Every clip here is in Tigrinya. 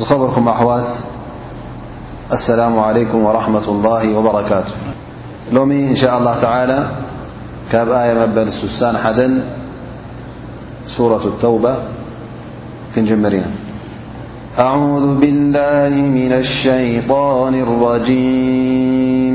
خبركم أحوات السلام عليكم ورحمة الله وبركاته لم إن شاء الله تعالى كآي مبللسسان حد سورة التوبة جمرنا أعوذ بالله من الشيطان الرجيم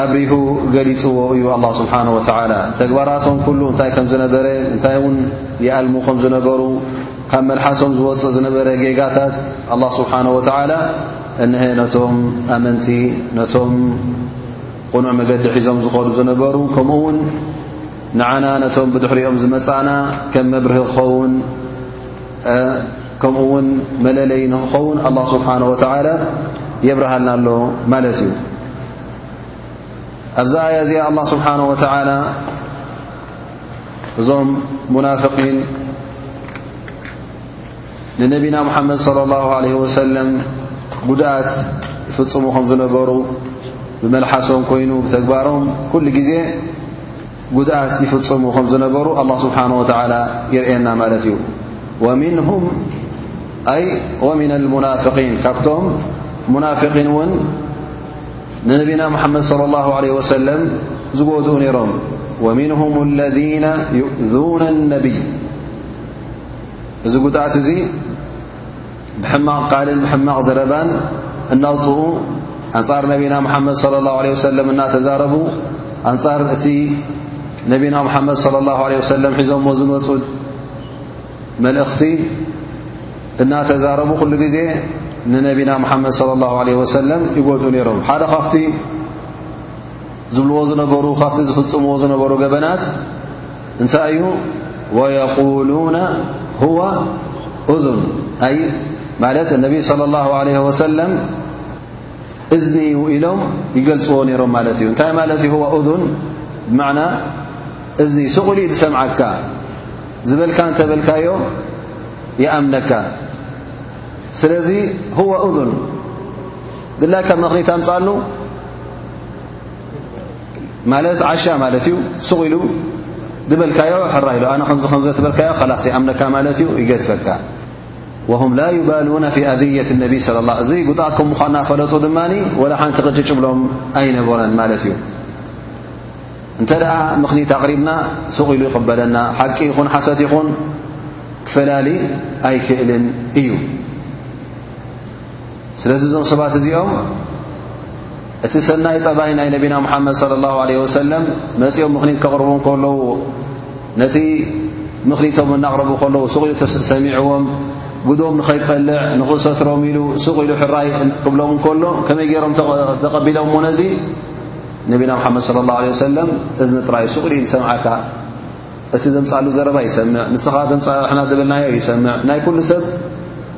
ኣብሪሁ ገሊጽዎ እዩ ኣላሁ ስብሓን ወተዓላ ተግባራቶም ኩሉ እንታይ ከም ዝነበረ እንታይ እውን ይኣልሙ ከም ዝነበሩ ካብ መልሓሶም ዝወፅእ ዝነበረ ጌጋታት ኣላ ስብሓን ወተዓላ እንሀ ነቶም ኣመንቲ ነቶም ቕኑዕ መገዲ ሒዞም ዝኸዱ ዝነበሩ ከምኡ እውን ንዓና ነቶም ብድሕሪኦም ዝመፃእና ከም መብርሂ ክኸውን ከምኡ ውን መለለይ ንክኸውን ኣላ ስብሓን ወተላ የብርሃልና ኣሎ ማለት እዩ ኣብዚ ኣያ እዚኣ ኣላ ስብሓን ወተላ እዞም ሙናፍቒን ንነቢና ሙሓመድ صለ ላሁ ለ ወሰለም ጉድኣት ይፍፅሙ ከም ዝነበሩ ብመልሓሶም ኮይኑ ብተግባሮም ኩሉ ግዜ ጉድኣት ይፍፅሙ ከም ዝነበሩ ኣላ ስብሓን ወተዓላ ይርእየና ማለት እዩ ወምንሁም ኣይ ወምን ልሙናፍቒን ካብቶም ሙናፍቒን እውን ንነቢና ሙሓመድ صለ ላሁ ለ ወሰለም ዝጎድኡ ነይሮም ወምንሁም ለذነ ይእዙነ ነብይ እዚ ጉድኣት እዙ ብሕማቕ ቃልን ብሕማቕ ዘረባን እናውፅኡ ኣንጻር ነቢና ሙሓመድ صለ ላሁ ለ ወሰለም እናተዛረቡ ኣንጻር እቲ ነቢና ሙሓመድ صለ ላሁ ለ ወሰለም ሒዞሞ ዝመፁ መልእኽቲ እናተዛረቡ ኩሉ ግዜ ንነቢና ሙሓመድ صለ ላሁ ለ ወሰለም ይጎድኡ ነይሮም ሓደ ካብቲ ዝብልዎ ዝነበሩ ካብቲ ዝፍፅምዎ ዝነበሩ ገበናት እንታይ እዩ ወየቁሉና ሁወ እዙን ኣይ ማለት ነቢይ صለ ላሁ ለ ወሰለም እዝኒ ዩ ኢሎም ይገልፅዎ ነይሮም ማለት እዩ እንታይ ማለት እዩ እን ብማዕና እዝኒ ስቑሊ ዝሰምዓካ ዝበልካ እንተበልካዮ ይኣምነካ ስለዚ ሁወ እን ድላይካ ምኽኒት ኣምፃሉ ማለት ዓሻ ማለት እዩ ሱቕ ኢሉ ዝበልካዮ ሕራ ኢሉ ኣነ ከምዚ ከምዘ ትበልካዮ ላስ ይኣምነካ ማለት እዩ ይገድፈካ ወሁም ላ ይባሉና ፊ ኣድየት ነቢ ለ ላ እዚ ጉጣት ከም ምዃን ናፈለጡ ድማ ወላ ሓንቲ ቅጭጭ ብሎም ኣይነበረን ማለት እዩ እንተ ደኣ ምኽኒት ኣቕሪብና ሱቕ ኢሉ ይቕበለና ሓቂ ይኹን ሓሰት ይኹን ክፈላሊ ኣይክእልን እዩ ስለዚ እዞም ሰባት እዚኦም እቲ ሰናይ ጠባይ ናይ ነቢና ሙሓመድ صለ ላሁ ለ ወሰለም መፂኦም ምኽኒት ከቕርቡ ከለዉ ነቲ ምኽኒቶም እናቕረቡ ከለዉ ሱቕ ኢሉ ሰሚዕዎም ጉዶም ንኸይቀልዕ ንኽሰትሮም ኢሉ ሱቕ ኢሉ ሕራይ ክብሎም ከሎ ከመይ ገይሮም ተቐቢሎም ሞ ነዚ ነቢና ሓመድ صለ ላه ለ ወሰለም እዚ ንጥራይ ሱቕ ኢሉ ዩ ዝሰምዓካ እቲ ዘምፃሉ ዘረባ ይሰምዕ ንስኻ ዘምፃ ሕና ዝበልናዮ ይሰምዕ ናይ ኩሉ ሰብ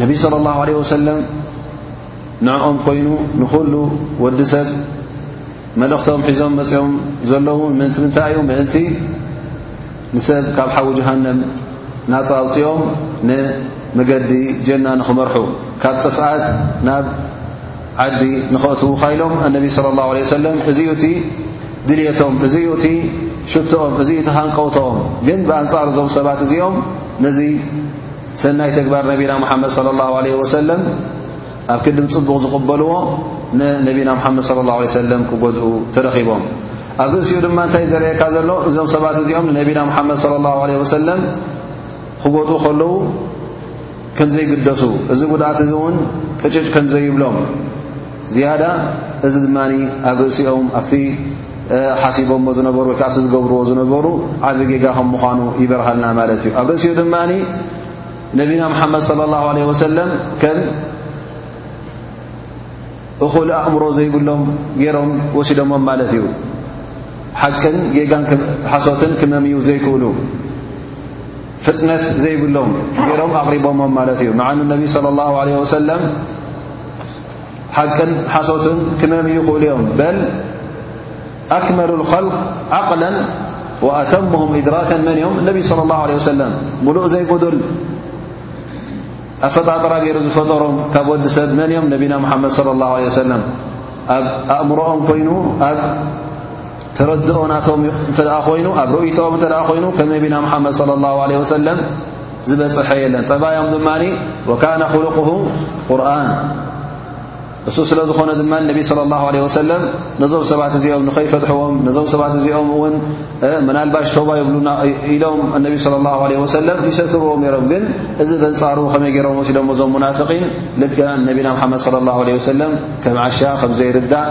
ነቢ صለ ላሁ ዓለ ወሰለም ንዕኦም ኮይኑ ንዅሉ ወዲ ሰብ መልእኽቶም ሒዞም መፅኦም ዘለዉ ምእንቲ ምንታይ እዩ ምእንቲ ንሰብ ካብ ሓዊ ጀሃንም ናፃ ኣውፅኦም ንመገዲ ጀና ንኽመርሑ ካብ ጥፍኣት ናብ ዓዲ ንኸእትዉ ኻኢሎም ኣነቢ صለ ላሁ ለ ወሰለም እዚ እዩ እቲ ድልቶም እዚ እዩ እቲ ሽትኦም እዚ እዩ እቲ ሃንቀውቶኦም ግን ብኣንጻር እዞም ሰባት እዚኦም ነዚ ሰናይ ተግባር ነቢና ሙሓመድ صለ ላሁ ዓለህ ወሰለም ኣብ ክንዲም ጽቡቕ ዝቕበልዎ ንነቢና ሙሓመድ ለ ላሁ ለ ሰለም ክጐድኡ ተረኺቦም ኣብ ርእሲኡ ድማ እንታይ ዘርእየካ ዘሎ እዞም ሰባት እዚኦም ንነቢና ሙሓመድ صለ ላሁ ዓለ ወሰለም ክጐድኡ ከለዉ ከም ዘይግደሱ እዚ ጕድኣት እዚ እውን ቅጭጭ ከም ዘይብሎም ዝያዳ እዚ ድማ ኣብ ርእሲኦም ኣብቲ ሓሲቦሞ ዝነበሩ ወይ ካብቲ ዝገብርዎ ዝነበሩ ዓብ ጌጋ ከም ምዃኑ ይበርሃልና ማለት እዩ ኣብ ርእሲኡ ድማ ነቢና መሓመድ صለ ላሁ ዓለ ወሰለም ከም እኹል ኣእምሮ ዘይብሎም ገይሮም ወሲዶሞም ማለት እዩ ሓቅን ጌጋን ሓሶትን ክመምዩ ዘይክእሉ ፍጥነት ዘይብሎም ገይሮም ኣቕሪቦሞም ማለት እዩ መዓኑ ነቢ صለ ላሁ ዓለ ወሰለም ሓቅን ሓሶትን ክመም ይኽእሉ እዮም በል ኣክመሉ ልኸልቅ ዓቕለን ወኣተምሁም እድራከን መን እዮም ነቢ ስለ ላሁ ለ ወሰለም ሙሉእ ዘይጉዱል ኣፈጣጥራ ገይሩ ዝፈጠሮም ካብ ወዲ ሰብ መን እዮም ነቢና ሙሓመድ ለ ላሁ ለ ወሰለም ኣብ ኣእምሮኦም ኮይኑ ኣብ ተረድኦ ናቶም እንተ ኮይኑ ኣብ ርእይትኦም እንተ ኮይኑ ከም ነቢና ሙሓመድ صለ ላሁ ለ ወሰለም ዝበፅሐ የለን ጠባዮም ድማ ወካነ ክሉቁሁ ቁርን እሱ ስለ ዝኾነ ድማ ነቢ صለ ላሁ ለ ወሰለም ነዞም ሰባት እዚኦም ንኸይፈትሕዎም ነዞም ሰባት እዚኦም እውን መናልባሽ ተባ ይብሉና ኢሎም እነቢ ስለ ላሁ ለ ወሰለም ይሰትርዎም ነይሮም ግን እዚ በንጻሩ ከመይ ገይሮም ወሲዶም እዞም ሙናፍቒን ልክዕ ነቢና ምሓመድ ለ ላሁ ለ ወሰለም ከም ዓሻ ከም ዘይርዳእ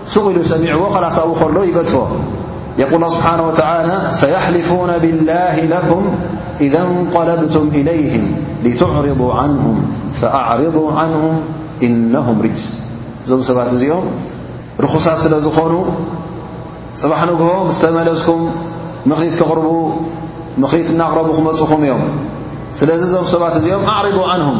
ሱቕ ኢሉ ሰሚዕዎ ኸላስ ኣብኡ ከሎ ይገድፎ የቁል ላሁ ስብሓን ወተላ ሰያሕሊፉነ ብላሂ ለኩም ኢዘ እንቀለብቱም ኢለይህም ሊትዕርض ዓንሁም ፈኣዕርض ዓንሁም ኢነሁም ሪጅስ እዞም ሰባት እዚኦም ርኹሳት ስለ ዝኾኑ ፅባሕ ንግሆ ምስ ተመለስኩም ምኽኒት ክቕርቡ ምኽኒት እናቕረቡ ክመፁኹም እዮም ስለዚ እዞም ሰባት እዚኦም ኣዕርض ዓንሁም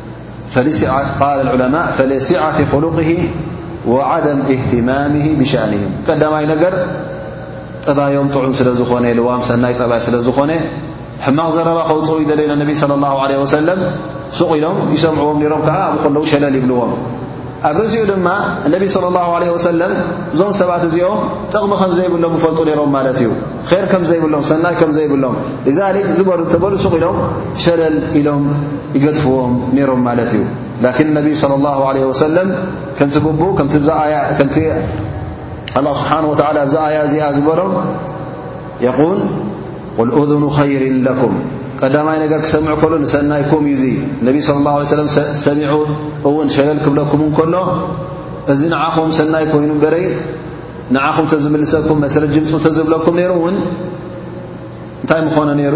ቀዳማይ ነገር ጠባዮም ጥዑም ስለ ዝኾነ ልዋም ሰናይ ጠባይ ስለ ዝኾነ ሕማቕ ዘረባ ከውፅኡ ይደለዩ ነነቢ ለ ላ ለ ወሰለም ሱቕ ኢሎም ይሰምዕዎም ነሮም ከዓ ኣብ ከለዉ ሸለል ይብልዎም ኣብእዚኡ ድማ እነቢ صለ ላه ለ ወሰለም እዞም ሰባት እዚኦም ጥቕሚ ከም ዘይብሎም ይፈልጡ ነይሮም ማለት እዩ ር ከም ዘይብሎም ሰናይ ከም ዘይብሎም ሊክ ዝበሉ እተበሉ ሱቕ ኢሎም ሸለል ኢሎም ይገድፍዎም ነይሮም ማለት እዩ ላኪን ነቢ صለ ላه ለ ወሰለም ከምቲ ግቡ ከምቲ ኣላ ስብሓን ወላ ኣብዚ ኣያ እዚኣ ዝበሎም የን ቁል ኡዝኑ ኸይሪን ለኩም ቀዳማይ ነገር ክሰምዑ ከሎ ንሰናይኩም እዩ ዙ ነቢ ስለ ላሁ ለ ሰለም ሰሚዑ እውን ሸለል ክብለኩም እንከሎ እዚ ንዓኹም ሰናይ ኮይኑ በረይ ንዓኹም ተዝምልሰኩም መሰረት ጅምፁ ተዝብለኩም ነይሩ እውን እንታይ ምኾነ ነይሩ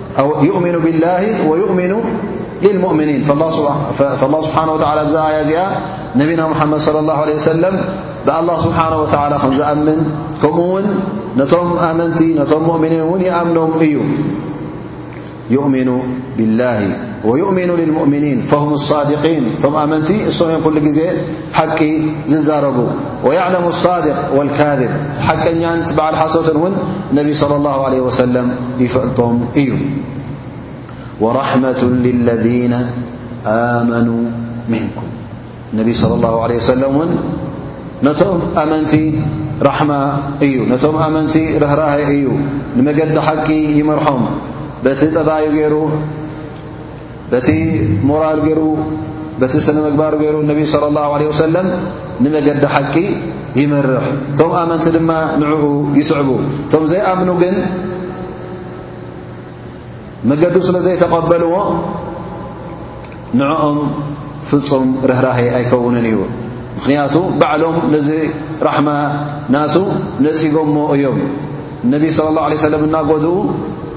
يؤمن بالله ويؤمن للمؤمنينفالله سبنهوتالى يا نبينامحمد لى اللهعليه وسلمالله سبانهوتالى من نم منت م مؤمنن منمي يؤمن بالله ويؤمن للمؤمنين فهم الصادقين منቲ እ كل ዜ ሓቂ ዝዛረቡ ወያዕለሙ ሳድቅ ወልካድብ ሓቀኛን በዓል ሓሶትን እውን ነቢ صለ ላሁ ለ ወሰለም ይፈልጦም እዩ ወራሕመቱ ልለذነ ኣመኑ ምንኩም ነቢ صለ ላሁ ለ ወሰለም እውን ነቶም ኣመንቲ ራሕማ እዩ ነቶም ኣመንቲ ርህራሀ እዩ ንመገዲ ሓቂ ይመርሖም በቲ ጠባዩ ገይሩ በቲ ሞራል ገይሩ በቲ ስነ ምግባር ገይሩ ነቢ صለ ላه ለ ወሰለም ንመገዲ ሓቂ ይመርሕ እቶም ኣመንቲ ድማ ንዕኡ ይስዕቡ እቶም ዘይኣምኑ ግን መገዱ ስለ ዘይተቐበልዎ ንዕኦም ፍጹም ርህራሀ ኣይከውንን እዩ ምኽንያቱ ባዕሎም ነዚ ራሕማ ናቱ ነጺጎሞ እዮም ነቢ صለ ላه ለ ሰለም እናጎድኡ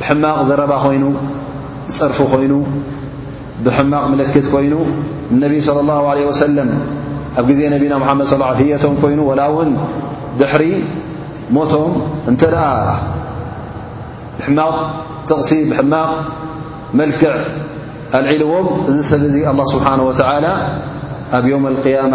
ብሕማቕ ዘረባ ኮይኑ ዝጸርፉ ኮይኑ ብሕማቕ ምልክት ኮይኑ ንነቢ صለ ላሁ ለ ወሰለም ኣብ ግዜ ነቢና ሙሓመድ ስ ህየቶም ኮይኑ ወላ እውን ድሕሪ ሞቶም እንተ ደኣ ብሕማቕ ጥቕሲ ብሕማቕ መልክዕ ኣልዒልዎም እዚ ሰብ እዚ ኣላ ስብሓን ወተዓላ ኣብ ዮም ኣልቅያማ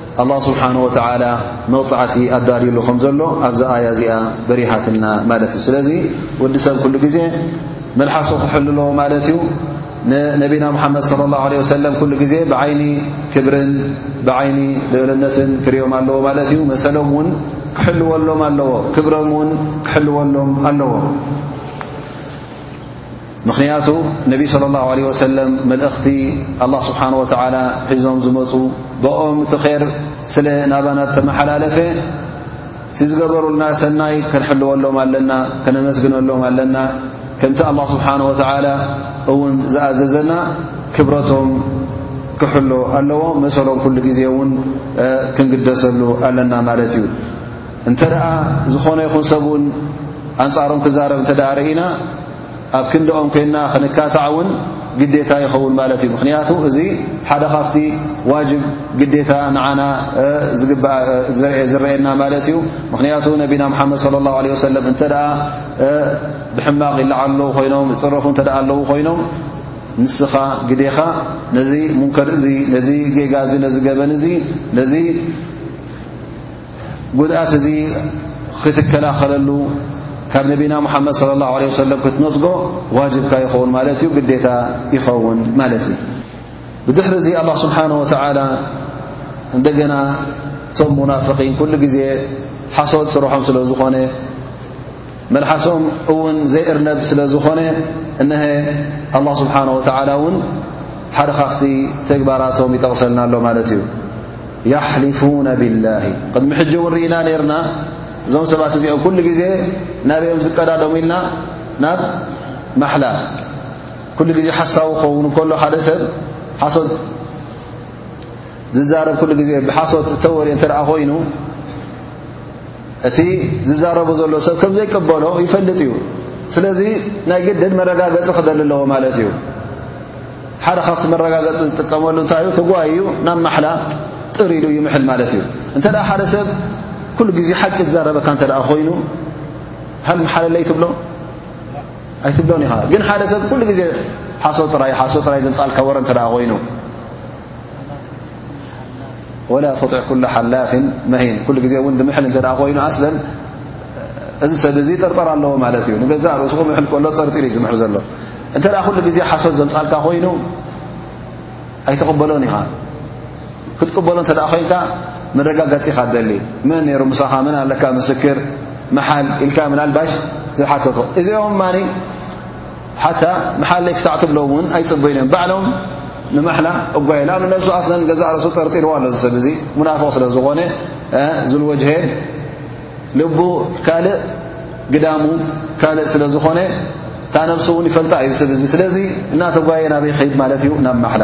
ኣላህ ስብሓን ወተዓላ መቕጻዕቲ ኣዳልዩሉ ከም ዘሎ ኣብዛ ኣያ እዚኣ በሪሃትና ማለት እዩ ስለዚ ወዲ ሰብ ኩሉ ግዜ መልሓሱ ክሕልሎ ማለት እዩ ንነቢና ሙሓመድ ለ ላሁ ለ ወሰለም ኩሉ ግዜ ብዓይኒ ክብርን ብዓይኒ ልእልነትን ክርዮም ኣለዎ ማለት እዩ መሰሎም እውን ክሕልወሎም ኣለዎ ክብሮም እውን ክሕልወሎም ኣለዎ ምኽንያቱ ነቢ صለ ላه ለ ወሰለም መልእኽቲ ኣላ ስብሓን ወተዓላ ሒዞም ዝመፁ ብኦም እቲ ኼር ስለ ናባና ተመሓላለፈ እቲ ዝገበሩልና ሰናይ ክንሕልወሎም ኣለና ከነመስግነሎም ኣለና ከምቲ ኣላ ስብሓን ወተዓላ እውን ዝኣዘዘና ክብረቶም ክሕሎ ኣለዎ መሰሎም ኩሉ ግዜ እውን ክንግደሰሉ ኣለና ማለት እዩ እንተ ደኣ ዝኾነ ይኹን ሰብ እውን ኣንጻሮም ክዛረብ እንተ ደኣ ርኢና ኣብ ክንዳኦም ኮይና ክንካታዕ ውን ግዴታ ይኸውን ማለት እዩ ምክንያቱ እዚ ሓደ ካፍቲ ዋጅብ ግዴታ ንዓና ዝረኤየና ማለት እዩ ምክንያቱ ነቢና ሓመድ صለ ላه ለ ወሰለም እንተ ብሕማቕ ይለዓሉ ኣለዉ ኮይኖም ዝፅረፉ እተ ኣለዉ ኮይኖም ንስኻ ግዴኻ ነዚ ሙንከር እዚ ነዚ ጌጋ እዚ ነዚ ገበን እዚ ነዚ ጉድኣት እዚ ክትከላኸለሉ ካብ ነቢና ሙሓመድ صለ ላه ለ ወሰለም ክትነፅጎ ዋጅብካ ይኸውን ማለት እዩ ግዴታ ይኸውን ማለት እዩ ብድሕሪ እዚ ኣላ ስብሓን ወተዓላ እንደገና እቶም ሙናፍቒን ኩሉ ግዜ ሓሶት ስርሖም ስለ ዝኾነ መልሓሶም እውን ዘይእርነብ ስለ ዝኾነ እነሀ ኣላ ስብሓን ወተዓላ እውን ሓደ ካፍቲ ተግባራቶም ይጠቕሰልና ኣሎ ማለት እዩ ያሕሊፉነ ብላሂ ቅድሚ ሕጂ እውን ርኢና ነርና እዞም ሰባት እዚኦም ኩሉ ግዜ ናበኦም ዝቀዳዶም ኢልና ናብ ማሓላ ኩሉ ግዜ ሓሳዊ ክኸውን ከሎ ሓደ ሰብ ሓሶት ዝዛረብ ኩሉ ግዜ ብሓሶት እተወርየ እተ ኮይኑ እቲ ዝዛረቡ ዘሎ ሰብ ከም ዘይቀበሎ ይፈልጥ እዩ ስለዚ ናይ ግድን መረጋገፂ ክደሊ ኣለዎ ማለት እዩ ሓደ ካብቲ መረጋገፂ ዝጥቀመሉ እንታይ እዩ ተጓይ እዩ ናብ ማሓላ ጥር ኢሉ ይምሕል ማለት እዩ እንተ ሓደ ሰብ ኩሉ ግዜ ሓቂ ዝዛረበካ እተ ኮይኑ ሃል መሓለለይ ትብሎ ኣይትብሎን ኢኻ ግን ሓደ ሰብ ኩሉ ግዜ ሓሶ ጥራይ ሓሶ ጥራይ ዘምፃልካ ወረ እተ ኮይኑ ወላ ተጢዕ ኩሉ ሓላፍን መሂን ኩሉ ግዜ እውን ድምሕል እተ ኮይኑ ኣስለን እዚ ሰብ እዚ ጥርጠር ኣለዎ ማለት እዩ ንገዛ ርእሱ ምሕል ከሎ ጥርጢር እዩ ዝምሕ ዘሎ እንተ ኩሉ ግዜ ሓሶት ዘምፃልካ ኮይኑ ኣይተቕበሎን ኢኻ ክትቅበሎ እተ ኮይንካ መረጋጋፂ ኻ ደሊ መን ነይሩ ምሳኻ መን ኣለካ ምስክር መሓል ኢልካ ምናልባሽ ዝሓተቶ እዚኦም ማ ሓታ መሓለይ ክሳዕ ትብሎም እውን ኣይጽበዩን እዮም ባዕሎም ንመሓላ እጓየ ን ነብሱ ኣስለን ገዛእ ርእሱ ጠርጢርዎ ኣሎ ዝሰብ እዙ ሙናፍቕ ስለ ዝኾነ ዝልወጅሀ ልቡ ካልእ ግዳሙ ካልእ ስለ ዝኾነ እታ ነብሱ እውን ይፈልጣ እዩ ዝስብ እዙ ስለዚ እናተጓየ ናበይ ኸይድ ማለት እዩ ናብ ማሓላ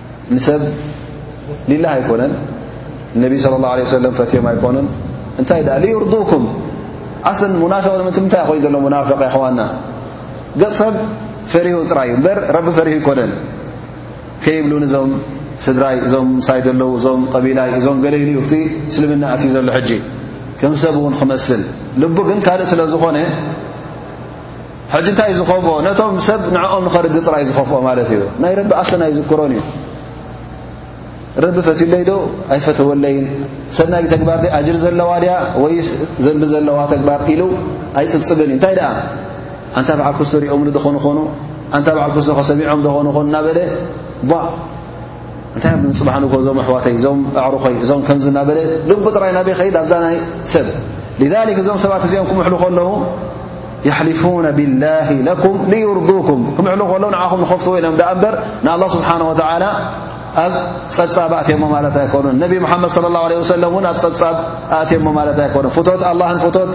ንሰብ ሊላ ኣይኮነን ነቢ صለ ላه ለ ሰለም ፈትዮም ኣይኮኑን እንታይ ደኣ ልዩርዱኩም ኣስን ሙናፍቕ ንምቲ ምንታይ ኮይኑ ዘሎ ሙናፍቕ ይኸዋና ገፅ ሰብ ፈሪሁ ጥራይ እዩ እበር ረቢ ፈሪሁ ኣይኮነን ከይብሉ ንዞም ስድራይ እዞም ምሳይ ዘለዉ እዞም ቀቢላይ እዞም ገለይሉ እዩ እቲ እስልምና ኣትዩ ዘሎ ሕጂ ከም ሰብ እውን ክመስል ልቡ ግን ካልእ ስለ ዝኾነ ሕጂ እንታይ እዩ ዝኸፍኦ ነቶም ሰብ ንዕኦም ንኸርዲ ጥራይ ዝኸፍኦ ማለት እዩ ናይ ረቢ ኣሰን ኣይዝክሮን እዩ ረቢ ፈትዩለይ ዶ ኣይፈተወለይን ሰናይ ተግባር ድ ኣጅር ዘለዋ ድያ ወይስ ዘንቢ ዘለዋ ተግባር ኢሉ ኣይፅብፅብን እዩ እንታይ ደኣ ኣንታ በዓል ክስቶ ሪኦምሉ ዶኾኑ ኾኑ ኣንታ በዓል ክስቶ ከሰሚዖም ዶኾኑ ኾኑ እናበለ ቧ እንታይ ብ ፅባሕ ንግሆ እዞም ኣሕዋተይ እዞም ኣዕሩኸይ እዞም ከምዚ እናበለ ልቡ ጥራይ ናበይ ኸይድ ኣብዛ ናይ ሰብ ሊዛሊክ እዞም ሰባት እዚኦም ክምሕሉ ከለዉ የሕሊፉነ ብላሂ ለኩም ልዩርዱኩም ክምዕሉ ከሎ ንዓኹም ንኸፍትዎ ኢሎም ደኣ እምበር ንኣላ ስብሓን ወተዓላ ኣብ ጸብጻብ ኣእትየሞ ማለት ኣይኮኑን ነቢ መሓመድ ስለ ላሁ ለ ወሰለም እውን ኣብ ጸብጻብ ኣእትየሞ ማለት ኣይኮኑን ፍቶት ኣላህን ፍቶት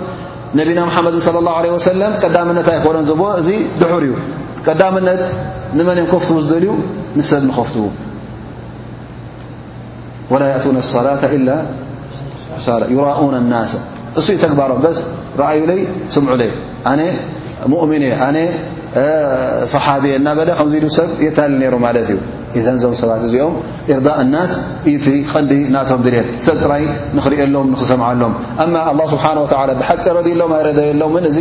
ነቢና መሓመድን ስለ ላሁ ለ ወሰለም ቀዳምነት ኣይኮነን ዝብዎ እዚ ድሑር እዩ ቀዳምነት ንመን እዮም ከፍትዉ ዝደልዩ ንሰብ ንኸፍትዉ ወላ የእቱነ ሰላተ ኢላ ኩሳላ ዩራኡነ ናሰ እሱ እዩ ተግባሮም በስ ረኣዩለይ ስምዑለይ ኣነ ሙእሚን እየ ኣነ صሓቢ እየ እናበለ ከምዚ ኢሉ ሰብ የታል ነይሩ ማለት እዩ እዘን ዞም ሰባት እዚኦም እርዳ ናስ እቲ ቐንዲ ናቶም ድልት ሰብ ጥራይ ንኽርእሎም ንኽሰምዓሎም ኣማ ኣላ ስብሓን ወላ ብሓቂ ረድእሎም ኣይረደየሎምን እዚ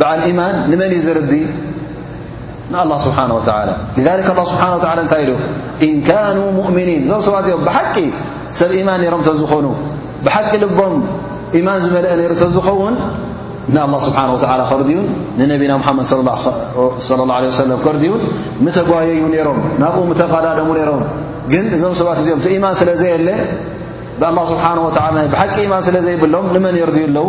በዓል ኢማን ንመን እዩ ዝርዲ ንኣላ ስብሓን ወተላ ذ ኣ ስብሓን ወላ እንታይ ኢሉ እንካኑ ሙእምኒን እዞም ሰባት እዚኦም ብሓቂ ሰብ ኢማን ነይሮም ተዝኾኑ ብሓቂ ልቦም ኢማን ዝመልአ ነይሩ ተዝኸውን ንኣላ ስብሓን ወላ ከርድዩን ንነቢና ሙሓመድ ለ ላ ለ ሰለም ከርድዩን ምተጓየዩ ነይሮም ናብኡ ምተቐዳደሙ ነይሮም ግን እዞም ሰባት እዚኦም ቲ ኢማን ስለ ዘየለ ብኣላ ስብሓን ወላ ናይ ብሓቂ ኢማን ስለ ዘይብሎም ንመን የርድዩ ኣለዉ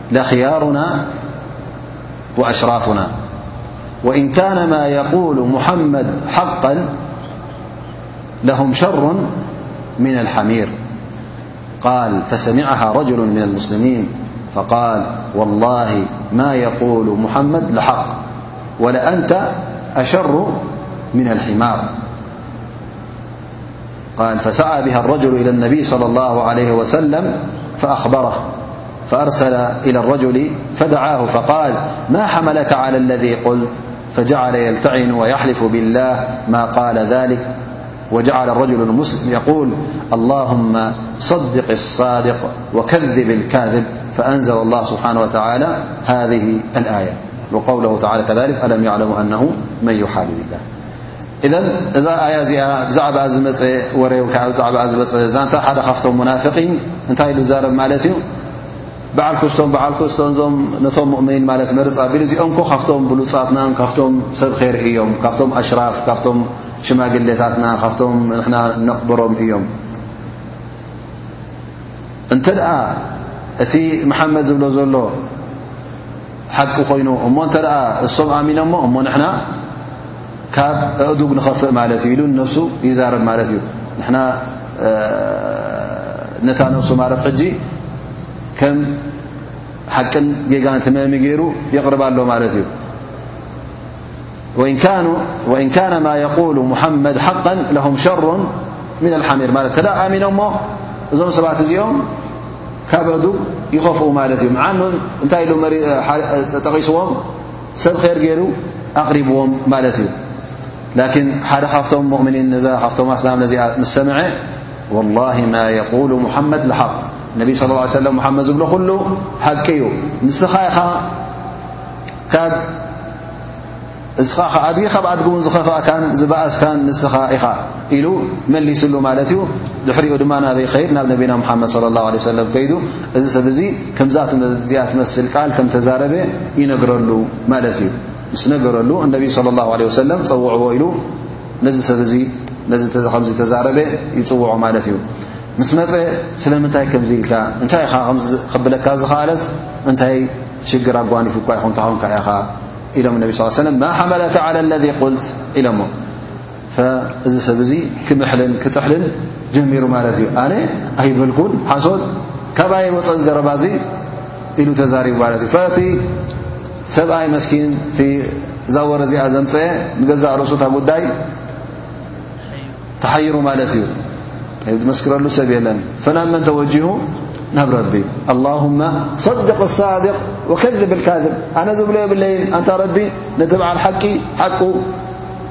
لخيارنا وأشرافنا وإن كان ما يقول محمد حقا لهم شر من الحمير قال فسمعها رجل من المسلمين فقال والله ما يقول محمد لحق ولأنت أشر من الحمار قال فسعى بها الرجل إلى النبي صلى الله عليه وسلم فأخبره فأرسل إلى الرجل فدعاه فقال ما حملك على الذي قلت فجعل يلتعن ويحلف بالله ما قال ذلك وجعل الرجل امسل يقول اللهم صدق الصادق وكذب الكاذب فأنزل الله سبحانه وتعالى هذه الآية وقوله تعالى كذلك ألم يعلم أنه من يحال بلله ኢዘን እዛ ኣያ እዚኣ ብዛዕባኣ ዝመፀ ወረ ወይከዓ ብዛዕባ ዝመፀ ዛንታ ሓደ ካብቶም ሙናፍቒን እንታይ ኢሉ ዛረብ ማለት እዩ በዓል ክስቶን በዓል ክስቶን እዞም ነቶም ሙእምኒን ማለት መርፅ ኣቢሉ እዚኦም ኮ ካብቶም ብሉፃትናን ካብቶም ሰብ ኼር እዮም ካብቶም ኣሽራፍ ካብቶም ሽማግሌታትና ካብቶም ንሕና ነቕብሮም እዮም እንተ ደኣ እቲ መሓመድ ዝብሎ ዘሎ ሓቂ ኮይኑ እሞ እንተ እሶም ኣሚኖሞ እሞ ንሕና ካብ ኣእዱግ ንኸፍእ ማለት እዩ ኢሉ ነፍሱ ይዛረብ ማለት እዩ ንሕና ነታ ነፍሱ ማለት ሕጂ ከም ሓቅን ጌጋን ትመሚ ገይሩ የቕርባ ኣሎ ማለት እዩ ወእን ካነ ማ የقሉ ሙሓመድ ሓق ለሁም ሸሩ ምና ልሓሚር ማለት ተደ ኣሚኖ እሞ እዞም ሰባት እዚኦም ካብ ኣእዱግ ይኸፍኡ ማለት እዩ ምዓኑን እንታይ ኢሉ ጠቒስዎም ሰብ ር ገይሩ ኣቕሪብዎም ማለት እዩ ላኪን ሓደ ካብቶም ሙእምኒን ነዛ ካብቶም ኣስላም ነዚኣ ምስ ሰምዐ ወላሂ ማ የቁሉ ሙሓመድ ልሓቅ ነቢ ስለ ላ ሰለም ሙሓመድ ዝብሎ ኩሉ ሓቂ እዩ ንስኻ ኢኻ ካብ እስኻ ከ ኣድጊ ካብ ኣድጊ እውን ዝኸፍእካን ዝበእስካን ንስኻ ኢኻ ኢሉ መሊስሉ ማለት እዩ ድሕሪኡ ድማ ናበይ ኸይድ ናብ ነቢና ሙሓመድ صለ ላه ለ ሰለም ከይዱ እዚ ሰብ እዙ ከምዛ እዚኣ ትመስል ቃል ከም ተዛረበ ይነግረሉ ማለት እዩ ምስ ነገረሉ እነቢ صለ ላه ለ ወሰለም ፀውዕዎ ኢሉ ነዚ ሰብ እዙ ነዚ ከምዚ ተዛረበ ይፅውዖ ማለት እዩ ምስ መፀ ስለምንታይ ከምዚ ኢልካ እንታይ ኢኻ ከብለካ ዝኸኣለስ እንታይ ሽግር ኣጓኒፉ እኳ ይኹም ተኸንካ ኢኻ ኢሎም ነቢ ስ ሰለም ማ ሓመለካ ዓላ ለذ ቁልት ኢሎሞ እዚ ሰብ እዚ ክምሕልን ክጥሕልን ጀሚሩ ማለት እዩ ኣነ ኣይበልኩን ሓሶት ካብይ ወፀን ዘረባ እዚ ኢሉ ተዛሪቡ ማለት እዩ እቲ ሰብኣይ መስኪን እቲ ዛወረ እዚኣ ዘምፀአ ንገዛእ ርእሱታ ጉዳይ ተሓይሩ ማለት እዩ ዝመስክረሉ ሰብ የለን ፈናብ መን ተወጂሁ ናብ ረቢ ኣላሁማ ሰድቅ ሳድቅ ወከዝብ ልካዝብ ኣነ ዝብሎ የብለይን ኣንታ ረቢ ነቲ በዓል ሓቂ ሓቁ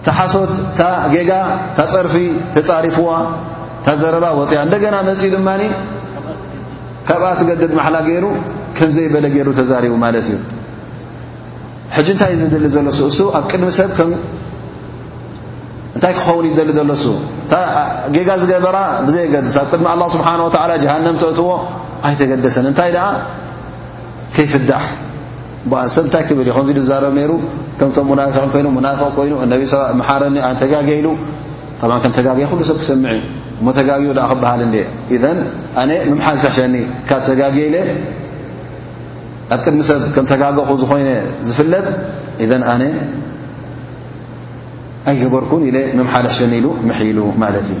እታ ሓሶት እታ ጌጋ እታ ጸርፊ ተጻሪፍዋ እታ ዘረባ ወጽያ እንደገና መጺኡ ድማ ካብኣ ትገድድ ማሓላ ገይሩ ከም ዘይበለ ገይሩ ተዛሪቡ ማለት እዩ ሕጂ እንታይ ዝድሊ ዘሎ ስእሱ ኣብ ቅድሚ ሰብ ከም እንታይ ክኸውን ይደሊ ዘሎ ሱ እታ ጌጋ ዝገበራ ብዘየገድስ ኣብ ቅድሚ ኣላ ስብሓን ወተዓላ ጀሃንም ተእትዎ ኣይተገደሰን እንታይ ደኣ ከይፍዳሕ ብ ሰብ እንታይ ክብል ዩ ከምዚ ዝዛረብ ነይሩ ከምቶም ሙናፊቕን ኮይኑ ሙናፍቕ ኮይኑ እነቢ ስ መሓረኒ ኣን ተጋገ ኢሉ ብ ከም ተጋገ ኩሉ ሰብ ክሰምዕ እዩ እሞ ተጋግኡ ዳኣ ክበሃል እንደ ኢዘን ኣነ ምምሓል ዝሕሸኒ ካብ ተጋገ ኢለ ኣብ ቅድሚ ሰብ ከም ተጋገኹ ዝኾይነ ዝፍለጥ ኢዘን ኣነ ኣይገበርኩን ኢለ ምምሓል ሕሸኒ ኢሉ ምሕይሉ ማለት እዩ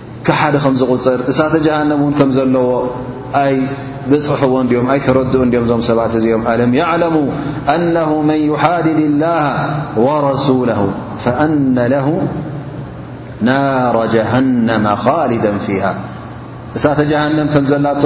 ከሓዲ ከም ዝቑጽር እሳተ ጀሃነም እውን ከም ዘለዎ ኣይበጽሕዎን ድዮም ኣይተረድኡን ድዮም እዞም ሰባት እዚኦም ኣለም ያዕለሙ ኣነሁ መን ይሓድድ ላሃ ወረሱለሁ ፈኣነ ለሁ ናራ ጀሃነመ ኻልደን ፊሃ እሳተ ጀሃንም ከም ዘላቶ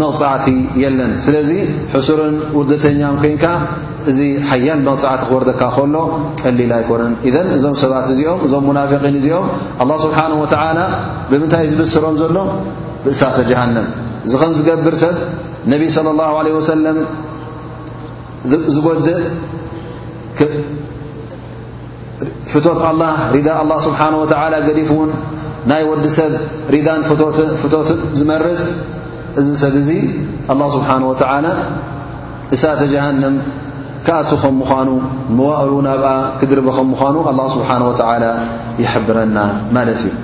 መቕጻዕቲ የለን። ስለዚ ሕሱርን ውርደተኛን ኮይንካ እዚ ሓያል መቕጻዕቲ ክወርደካ ከሎ ቀሊል ኣይኮነን። ኢዘን እዞም ሰባት እዚኦም እዞም ሙናፊቒን እዚኦም ኣላህ ስብሓነሁ ወተዓላ ብምንታይ እዩ ዝብስሮም ዘሎ? ብእሳተ ጀሃነም። እዚ ከም ዝገብር ሰብ ነቢይ ሰለላሁ ዓለይሂ ወሰለም ዝጎድእ ፍቶት ኣላ ሪዳ ኣላ ስብሓን ወተዓላ ገዲፍ እውን ናይ ወዲ ሰብ ሪዳን ፍቶትን ዝመርፅ እዚ ሰብ እዙ ኣላ ስብሓን ወተዓላ እሳተ ጀሃንም ክኣቱ ኸም ምዃኑ መዋእሉ ናብኣ ክድርበ ኸም ምዃኑ ኣላ ስብሓን ወተዓላ ይሕብረና ማለት እዩ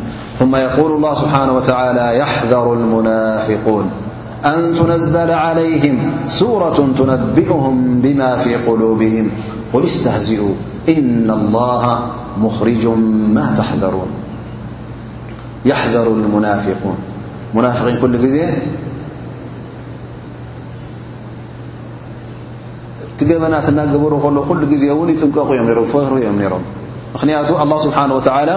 ማ የቁል ላ ስብሓን ወተዓላ የሕዘሩ ልሙናፊቁን أن تنزل عليهم سورة تنبئهم بما في قلوبهم قل استهزئا إن الله مخرج ما تحذرون يحذر المنافقون منافقين كل ي بت نر ل ل و ينق فر م من الله سبحانه وتعالى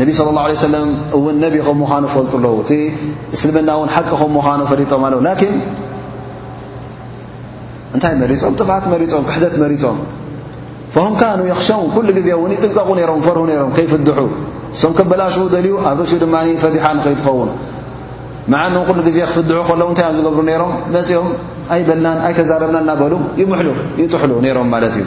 ነቢ صለ ላه ለ ሰለም እውን ነቢ ከም ምዃኑ ፈልጡ ኣለዉ እቲ እስልምና እውን ሓቂ ከም ምዃኑ ፈሊጦም ኣለዉ ላኪን እንታይ መሪፆም ጥፍኣት መሪፆም ክሕደት መሪፆም ፈም ካኑ የኽሸው ኩሉ ግዜ እውን ይጥንቀቑ ነይሮም ፈርሁ ነይሮም ከይፍድሑ እሶም ከበላሽዉ ደልዩ ኣብ ርእሲኡ ድማ ፈዲሓ ንኸይትኸውን መዓን ኩሉ ግዜ ክፍድሑ ከለዉ እንታይ እዮም ዝገብሩ ነይሮም መፂኦም ኣይበልናን ኣይተዛረብና እናበሉ ይምሕሉ ይጥሕሉ ነይሮም ማለት እዩ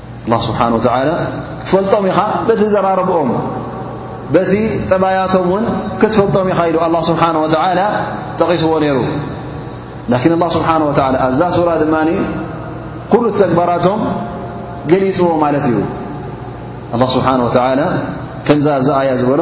ኣላ ስብሓን ወተዓላ ክትፈልጦም ኢኻ በቲ ዘራርብኦም በቲ ጠባያቶም እውን ክትፈልጦም ኢኻ ኢሉ ኣላ ስብሓን ወተዓላ ጠቒስዎ ነይሩ ላኪን ኣላ ስብሓን ወተዓላ ኣብዛ ሱራ ድማ ኩሉ ተግባራቶም ገሊጽዎ ማለት እዩ ኣላ ስብሓን ወተዓላ ከምዛ ኣብዛ ኣያ ዝበሎ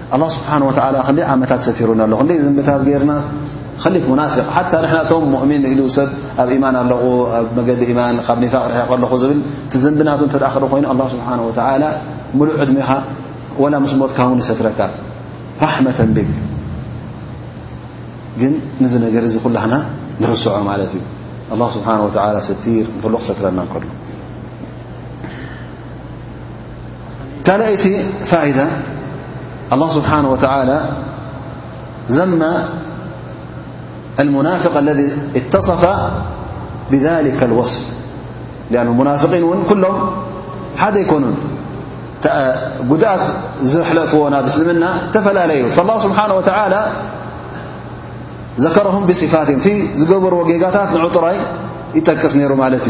ኣላህ ስብሓን ወተዓላ ክንደይ ዓመታት ሰቲሩና ኣሎ ክንደይ ዝንብታት ገይርናስ ኸሊፍ ሙናፊቅ ሓታ ንሕና እቶም ሙእሚን ኢሉ ሰብ ኣብ ኢማን ኣለኹ ኣብ መገዲ ኢማን ካብ ኒፋቅ ርሒቕ ኣለኹ ዝብል እቲ ዝንብናቱ እንተ ክር ኮይኑ ኣላ ስብሓን ወተዓላ ምሉእ ዕድሜኻ ወላ ምስ ሞትካ ውን ይሰትረካ ራሕመተን ቤት ግን ንዚ ነገር እዚ ኩላህና ንርስዖ ማለት እዩ ኣላ ስብሓን ወተዓላ ሰቲር እንተሎ ክሰትረና እንከሎ ቲ الله سبحانه وتعالى زمى المنافق الذي اتصف بذلك الوصف لأنه منافقين ن كلهم حديكن دات زلقفنا بسلمنا تفلال فالله سبحانه وتعالى ذكرهم بصفاتهم في بر وجيقتات نعري يتكسنيرمالت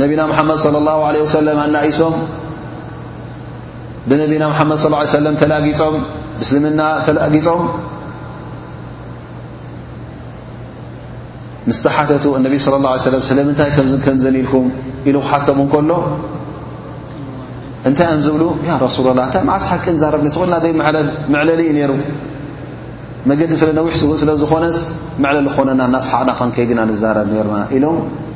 ነቢና ሓመድ صለ ላه ለ ወሰለም ኣናኢሶም ብነቢና ሓመድ ص ሰለም ተላጊፆም ብስልምና ተላጊፆም ምስ ተሓተቱ እነቢ ስለ ላ ሰለ ስለምንታይ ከምዝከንዘን ኢልኩም ኢሉ ክሓቶም እንከሎ እንታይ እዮም ዝብሉ ያ ረሱሉ ላ እንታይ መዓስ ሓቂ ንዛረብ ንስቕልና ዘይ መዕለሊ እዩ ነይሩ መገዲ ስለ ነዊሕ ስውእ ስለ ዝኾነስ መዕለሊ ክኾነና እናስሓቕና ክንከይድና ንዛረብ ነርና ኢሎም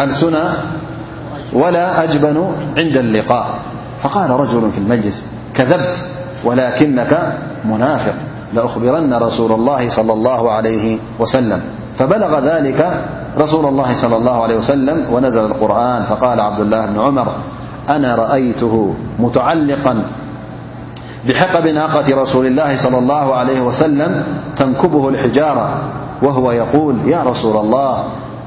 ألسنا ولا أجبن عند اللقاء فقال رجل في المجلس كذبت ولكنك منافق لأخبرن رسول الله صلى الله عليه وسلم فبلغ ذلك رسول الله صلى الله عليه وسلم ونزل القرآن فقال عبد الله بن عمر أنا رأيته متعلقا بحقب ناقة رسول الله صلى الله عليه وسلم تنكبه الحجارة وهو يقول يا رسول الله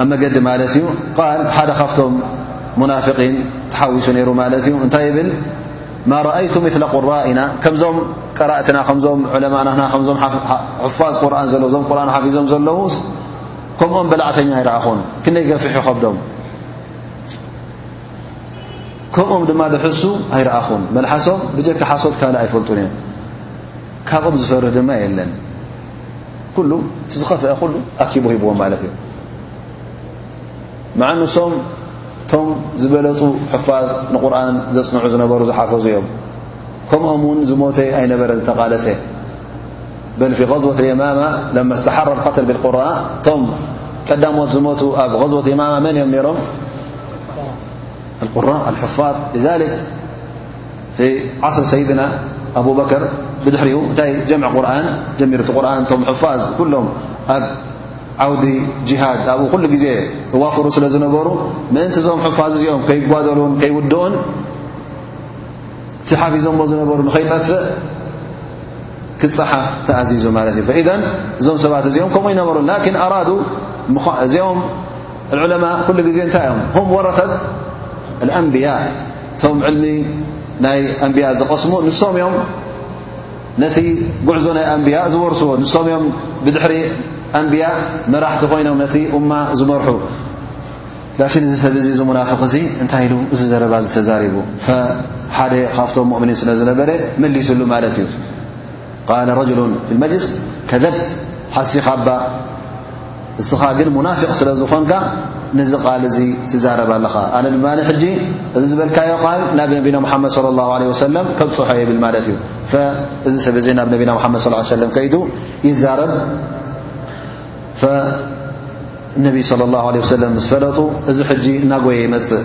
ኣብ መገዲ ማለት እዩ ቃል ሓደ ካብቶም ሙናፍቒን ተሓዊሱ ነይሩ ማለት እዩ እንታይ ይብል ማ ረኣይቱ ምለ ቁራኢና ከምዞም ቀራእትና ከምዞም ዑለማናና ከምዞም ሕፋዝ ቁርን ዘለ ዞም ቁርን ሓፊዞም ዘለዉ ከምኦም በላዕተኛ ኣይረኣኹን ክንደይ ገፊሑ ከብዶም ከምኦም ድማ ድሕሱ ኣይረኣኹን መልሓሶም ብጀካ ሓሶት ካልእ ኣይፈልጡን እዮም ካብኦም ዝፈርህ ድማ የለን ኩሉ እቲ ዝኸፍአ ኩሉ ኣኪቡ ሂብዎም ማለት እዩ መዓ ንሶም እቶም ዝበለፁ ሕፋዝ ንቁርን ዘፅንዑ ዝነበሩ ዝሓፈዙ እዮም ከምኦም ውን ዝሞተ ኣይነበረ ዝተቓለሰ በል ፊ غዝወት የማማ ለማ ስተሓረ ቐትል ብቁራ እቶም ቀዳሞት ዝሞቱ ኣብ غዝወት የማማ መን እዮም ነይሮም ቁራ ኣልሕፋር ذ ዓስር ሰይድና ኣቡበከር ብድሕሪኡ እታይ ጀምዕ ቁርን ጀሚሩ እቲ ቁርን እቶም ሕፋዝ ኩሎም ኣብ ዓውዲ ጅሃድ ኣብኡ ኩሉ ግዜ እዋፍሩ ስለ ዝነበሩ ምእንቲ እዞም ሕፋዝ እዚኦም ከይጓደሉን ከይውድኡን እቲ ሓፊዞሞ ዝነበሩ ንኸይጠፍእ ክፀሓፍ ተኣዚዙ ማለት እዩ ኢዘን እዞም ሰባት እዚኦም ከምኡ ይነበሩ ላኪን ኣራዱ እዚኦም ዕለማ ኩሉ ግዜ እንታይ እዮም ም ወረሰት ኣንብያ እቶም ዕልሚ ናይ ኣንብያ ዝቐስሙ ንሶም እዮም ነቲ ጉዕዞ ናይ ኣንብያ ዝወርስዎ ንሶም እዮም ብድሕሪ ኣንብያ መራሕቲ ኮይኖም ነቲ እማ ዝመርሑ ላኪን እዚ ሰብ እዚ እዚ ሙናፍቅ እዚ እንታይ ኢሉ እዚ ዘረባ እዚ ተዛሪቡ ሓደ ካብቶም ሙእምኒን ስለ ዝነበረ መሊሱሉ ማለት እዩ ቃል ረጅሉን ፊ መጅልስ ከዘብት ሓሲኻባ እስኻ ግን ሙናፊቕ ስለ ዝኾንካ ነዚ ቃል እዚ ትዛረብ ኣለኻ ኣነ ድማ ሕጂ እዚ ዝበልካዮ ቃል ናብ ነቢና ሙሓመድ صለ ላሁ ለ ወሰለም ከብፅሖ የብል ማለት እዩ እዚ ሰብ እዚ ናብ ነቢና ሓመድ ስ ሰለም ከይዱ ይዛረብ ነቢይ صለ ላሁ ለ ወሰለም ምስ ፈለጡ እዚ ሕጂ እናጎየ ይመፅእ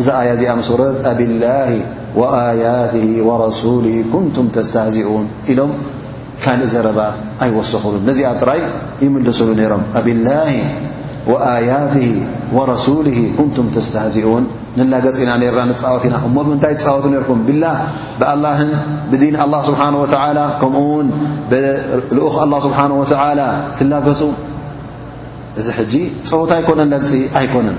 እዛ ኣያ እዚኣ ምስ ወረደት ኣቢላሂ ወኣያቲሂ ወረሱሊሂ ኩንቱም ተስተህዚኡን ኢሎም ካልእ ዘረባ ኣይወሰኹሉን ነዚኣ ጥራይ ይምልስሉ ነይሮም ኣቢላሂ ወኣያቲሂ ወረሱሊሂ ኩንቱም ተስተህዚኡን ንላገጽ ኢና ነርና ንጻወት ኢና እሞ ብምንታይ ትጻወቱ ነርኩም ቢላ ብኣላህን ብዲን ኣላ ስብሓን ወተዓላ ከምኡ ውን ብልኡኽ ኣላ ስብሓን ወተዓላ ትላገጹ እዚ ሕጂ ጸወታ ኣይኮነን ለግጺ ኣይኮነን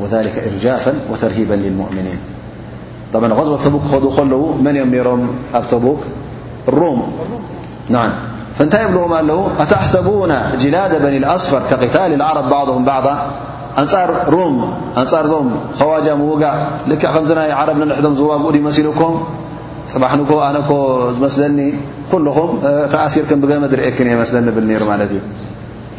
وذلك إرجافا وترهيبا للمؤمنين بعاغزوة تبو خل من يمرم تبوك الرومنعم نتي بلغم اله أتحسبون جلاد بني الأسفر كقتال العرب بعضهم بعض أ خواج و لك ي عرب نن زوق مسلكم بحنك نك سلن كلم تأثير بمركن ل نبر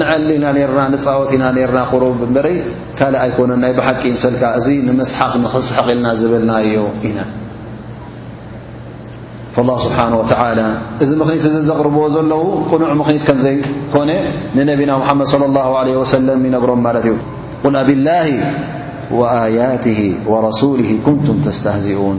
ንዕል ኢና ነርና ንጻወት ኢና ነርና ቁሩብ እበረይ ካልእ ኣይኮነ ናይ ብሓቂ ይምሰልካ እዚ ንምስሓቕ ንኽስሕቕ ኢልና ዝበልና እዮ ኢና ላ ስብሓን ወተላ እዚ ምኽኒት እዚ ዘቕርብዎ ዘለዉ ቅኑዕ ምኽኒት ከም ዘይኮነ ንነቢና ሙሓመድ صለ ላ ለ ወሰለም ይነግሮም ማለት እዩ ቁል ኣብላሂ ወኣያት ወረሱሊ ኩንቱም ተስተህዚኡን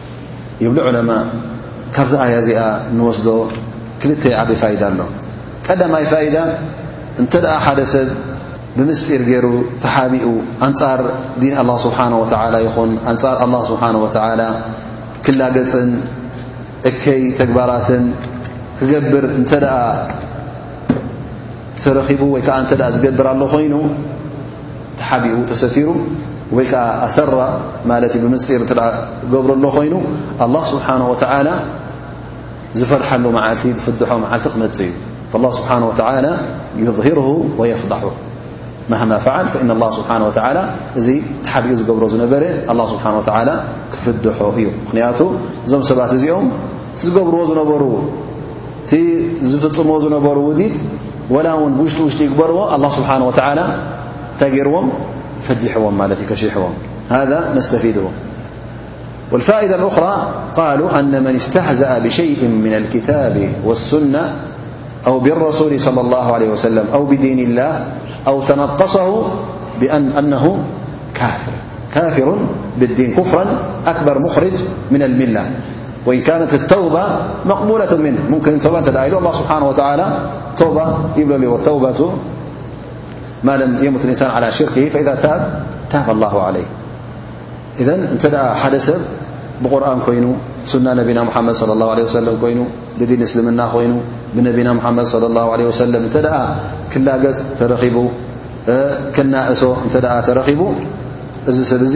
ይብሉ ዑለማእ። ካብዚ ኣያ እዚኣ እንወስዶ ክልተ ዓቢ ፋይዳ ኣሎ። ቀዳማይ ፋይዳ እንተ ደኣ ሓደ ሰብ ብምስጢር ገይሩ ተሓቢኡ ኣንጻር ዲን ኣላ ስብሓን ወተዓላ ይኹን ኣንጻር ኣላ ስብሓን ወተዓላ ክላገጽን እከይ ተግባራትን ክገብር እንተ ደኣ ተረኺቡ ወይ ከኣ እንተ ዝገብር ኣሎ ኮይኑ ተሓቢኡ ተሰቲሩ ወይ ከኣ ኣሰራ ማለት እዩ ብምስጢር እተ ገብሮ ኣሎ ኮይኑ ኣላህ ስብሓን ወተዓላ ዝፈርሓሉ መዓልቲ ዝፍድሖ መዓልቲ ክመጽእ እዩ ላ ስብሓን ወተዓላ ዩظህርሁ ወየፍዳሑ ማህማ ፍዓል ፈኢና ላ ስብሓን ወተዓላ እዚ ተሓቢኡ ዝገብሮ ዝነበረ ኣላ ስብሓን ወተዓላ ክፍድሖ እዩ ምኽንያቱ እዞም ሰባት እዚኦም እቲ ዝገብርዎ ዝነበሩ نر فم ر ودد ول وش ش ير الله سبنه وتعلى تجرم فحم ت كشم هذا نستفيد والفائدة الأخرى قال أن من استزأ بشيء من الكتب والسنة أو بالرسول صلى الله عليه وسلم أو دين الله أو تنقصه بأنه كافر بالدين كفرا أكبر مخرج من الملة وإن كانت التوبة مقبولة منه ممكنتأالله سبحانه وتعالى تب بلوالتوبة ما لم يمت الإنسان على شركه فإذا تاب تاب الله عليه إذن انتدأ حدس بقرآن كين سنة نبينا محمد صلى الله عليه وسلم كين بدين اسلم النا ين بنبናا محمድ صلى الله عله وسلم كل እ رب እዚ سብ ዚ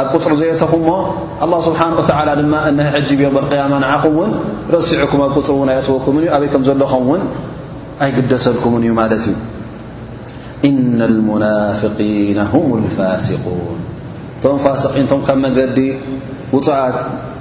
ኣብ ቁፅሪ ዘየተኹም እሞ ኣላ ስብሓን ወተዓላ ድማ እነሀ ሕጂ ብዮም ኣልቅያማ ንዓኹም እውን ረሲዑኩም ኣብ ቁፅሪ እውን ኣይእትወኩምን እዩ ኣበይ ከም ዘለኹም እውን ኣይግደሰልኩምን እዩ ማለት እዩ እነ ልሙናፍቂነ ሁም ልፋሲቁን እቶም ፋስቂን እቶም ካብ መገዲ ውፅኣት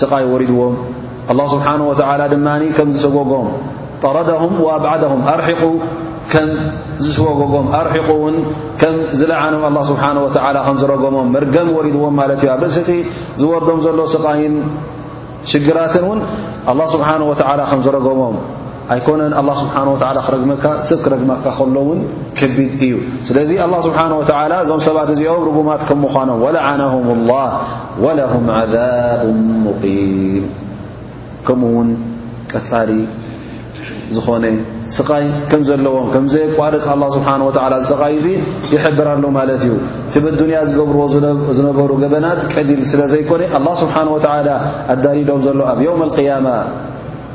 ስቓይ ወሪድዎም ኣላህ ስብሓን ወተዓላ ድማ ከም ዝሰጎጎም ጠረደሁም ወኣብዓደሁም ኣርሒቑ ከም ዝስወጎጎም ኣርሒቑ እውን ከም ዝለዓኖም ኣላ ስብሓን ወተዓላ ከም ዝረጎሞም መርገም ወሪድዎም ማለት እዩ ኣብ ርእሲ እቲ ዝወርዶም ዘሎ ስቓይን ሽግራትን እውን ኣላ ስብሓን ወተዓላ ከም ዝረጎሞም ኣይኮነን ኣላ ስብሓን ወላ ክረግመካ ሰብ ክረግመካ ከሎ እውን ከቢድ እዩ ስለዚ ኣላ ስብሓን ወተላ እዞም ሰባት እዚኦም ርጉማት ከም ምዃኖም ወለዓናሁም ላ ወለሁም ዓዛብ ሙቒም ከምኡ ውን ቀፃሊ ዝኾነ ስቓይ ከም ዘለዎም ከም ዘየቋርፅ ኣላ ስብሓን ወላ ዝሰቓይ እዙ ይሕብር ኣሎ ማለት እዩ እቲ በዱንያ ዝገብርዎ ዝነበሩ ገበናት ቀዲል ስለ ዘይኮነ ኣላ ስብሓን ወተላ ኣዳሊሎም ዘሎ ኣብ የውም ኣልቅያማ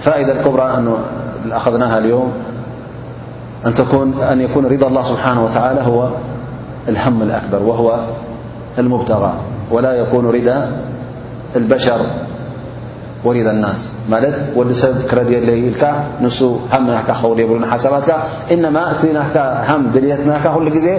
فائدة الكبرى أأخذناها اليوم أن يكون رضى الله سبحانه وتعالى هو الهم الأكبر وهو المبتغى ولا يكون ردى البشر وردى الناس مالت وس كرديللك نسو هم نكخوينحسباتك إنما تنك هم دليت نكلقزي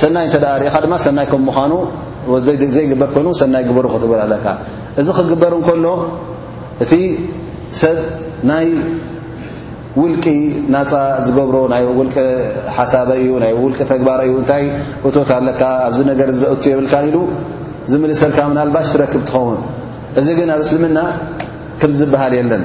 ሰናይ እንተ ርኢኻ ድማ ሰናይ ከም ምዃኑ ዘይግበር ኮይኑ ሰናይ ግበሩ ክትብል ኣለካ እዚ ክግበር እንከሎ እቲ ሰብ ናይ ውልቂ ናፃ ዝገብሮ ናይ ውልቂ ሓሳበ እዩ ናይ ውልቂ ተግባረ እዩ እንታይ እቶት ኣለካ ኣብዚ ነገር ዘእቱ የብልካ ኢሉ ዝምልሰልካ ምናልባሽ ትረክብ ትኸውን እዚ ግን ኣብ እስልምና ክም ዝበሃል የለን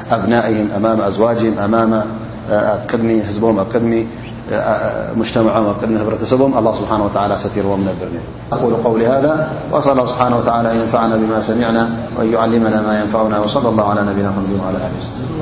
أبنائهم أمام أزواجهم أمام أبقدمي حزبهم أبقدم مجتمعهم أقدم خبرةسبهم الله سبحانه وتعالى ستيرومنلبرنأقول قول هذا وأسأل الله سبحانه وتعالى أن ينفعنا بما سمعنا وأن يعلمنا ما ينفعنا وصلى الله على نبينا محمد وعلى آله وسسلم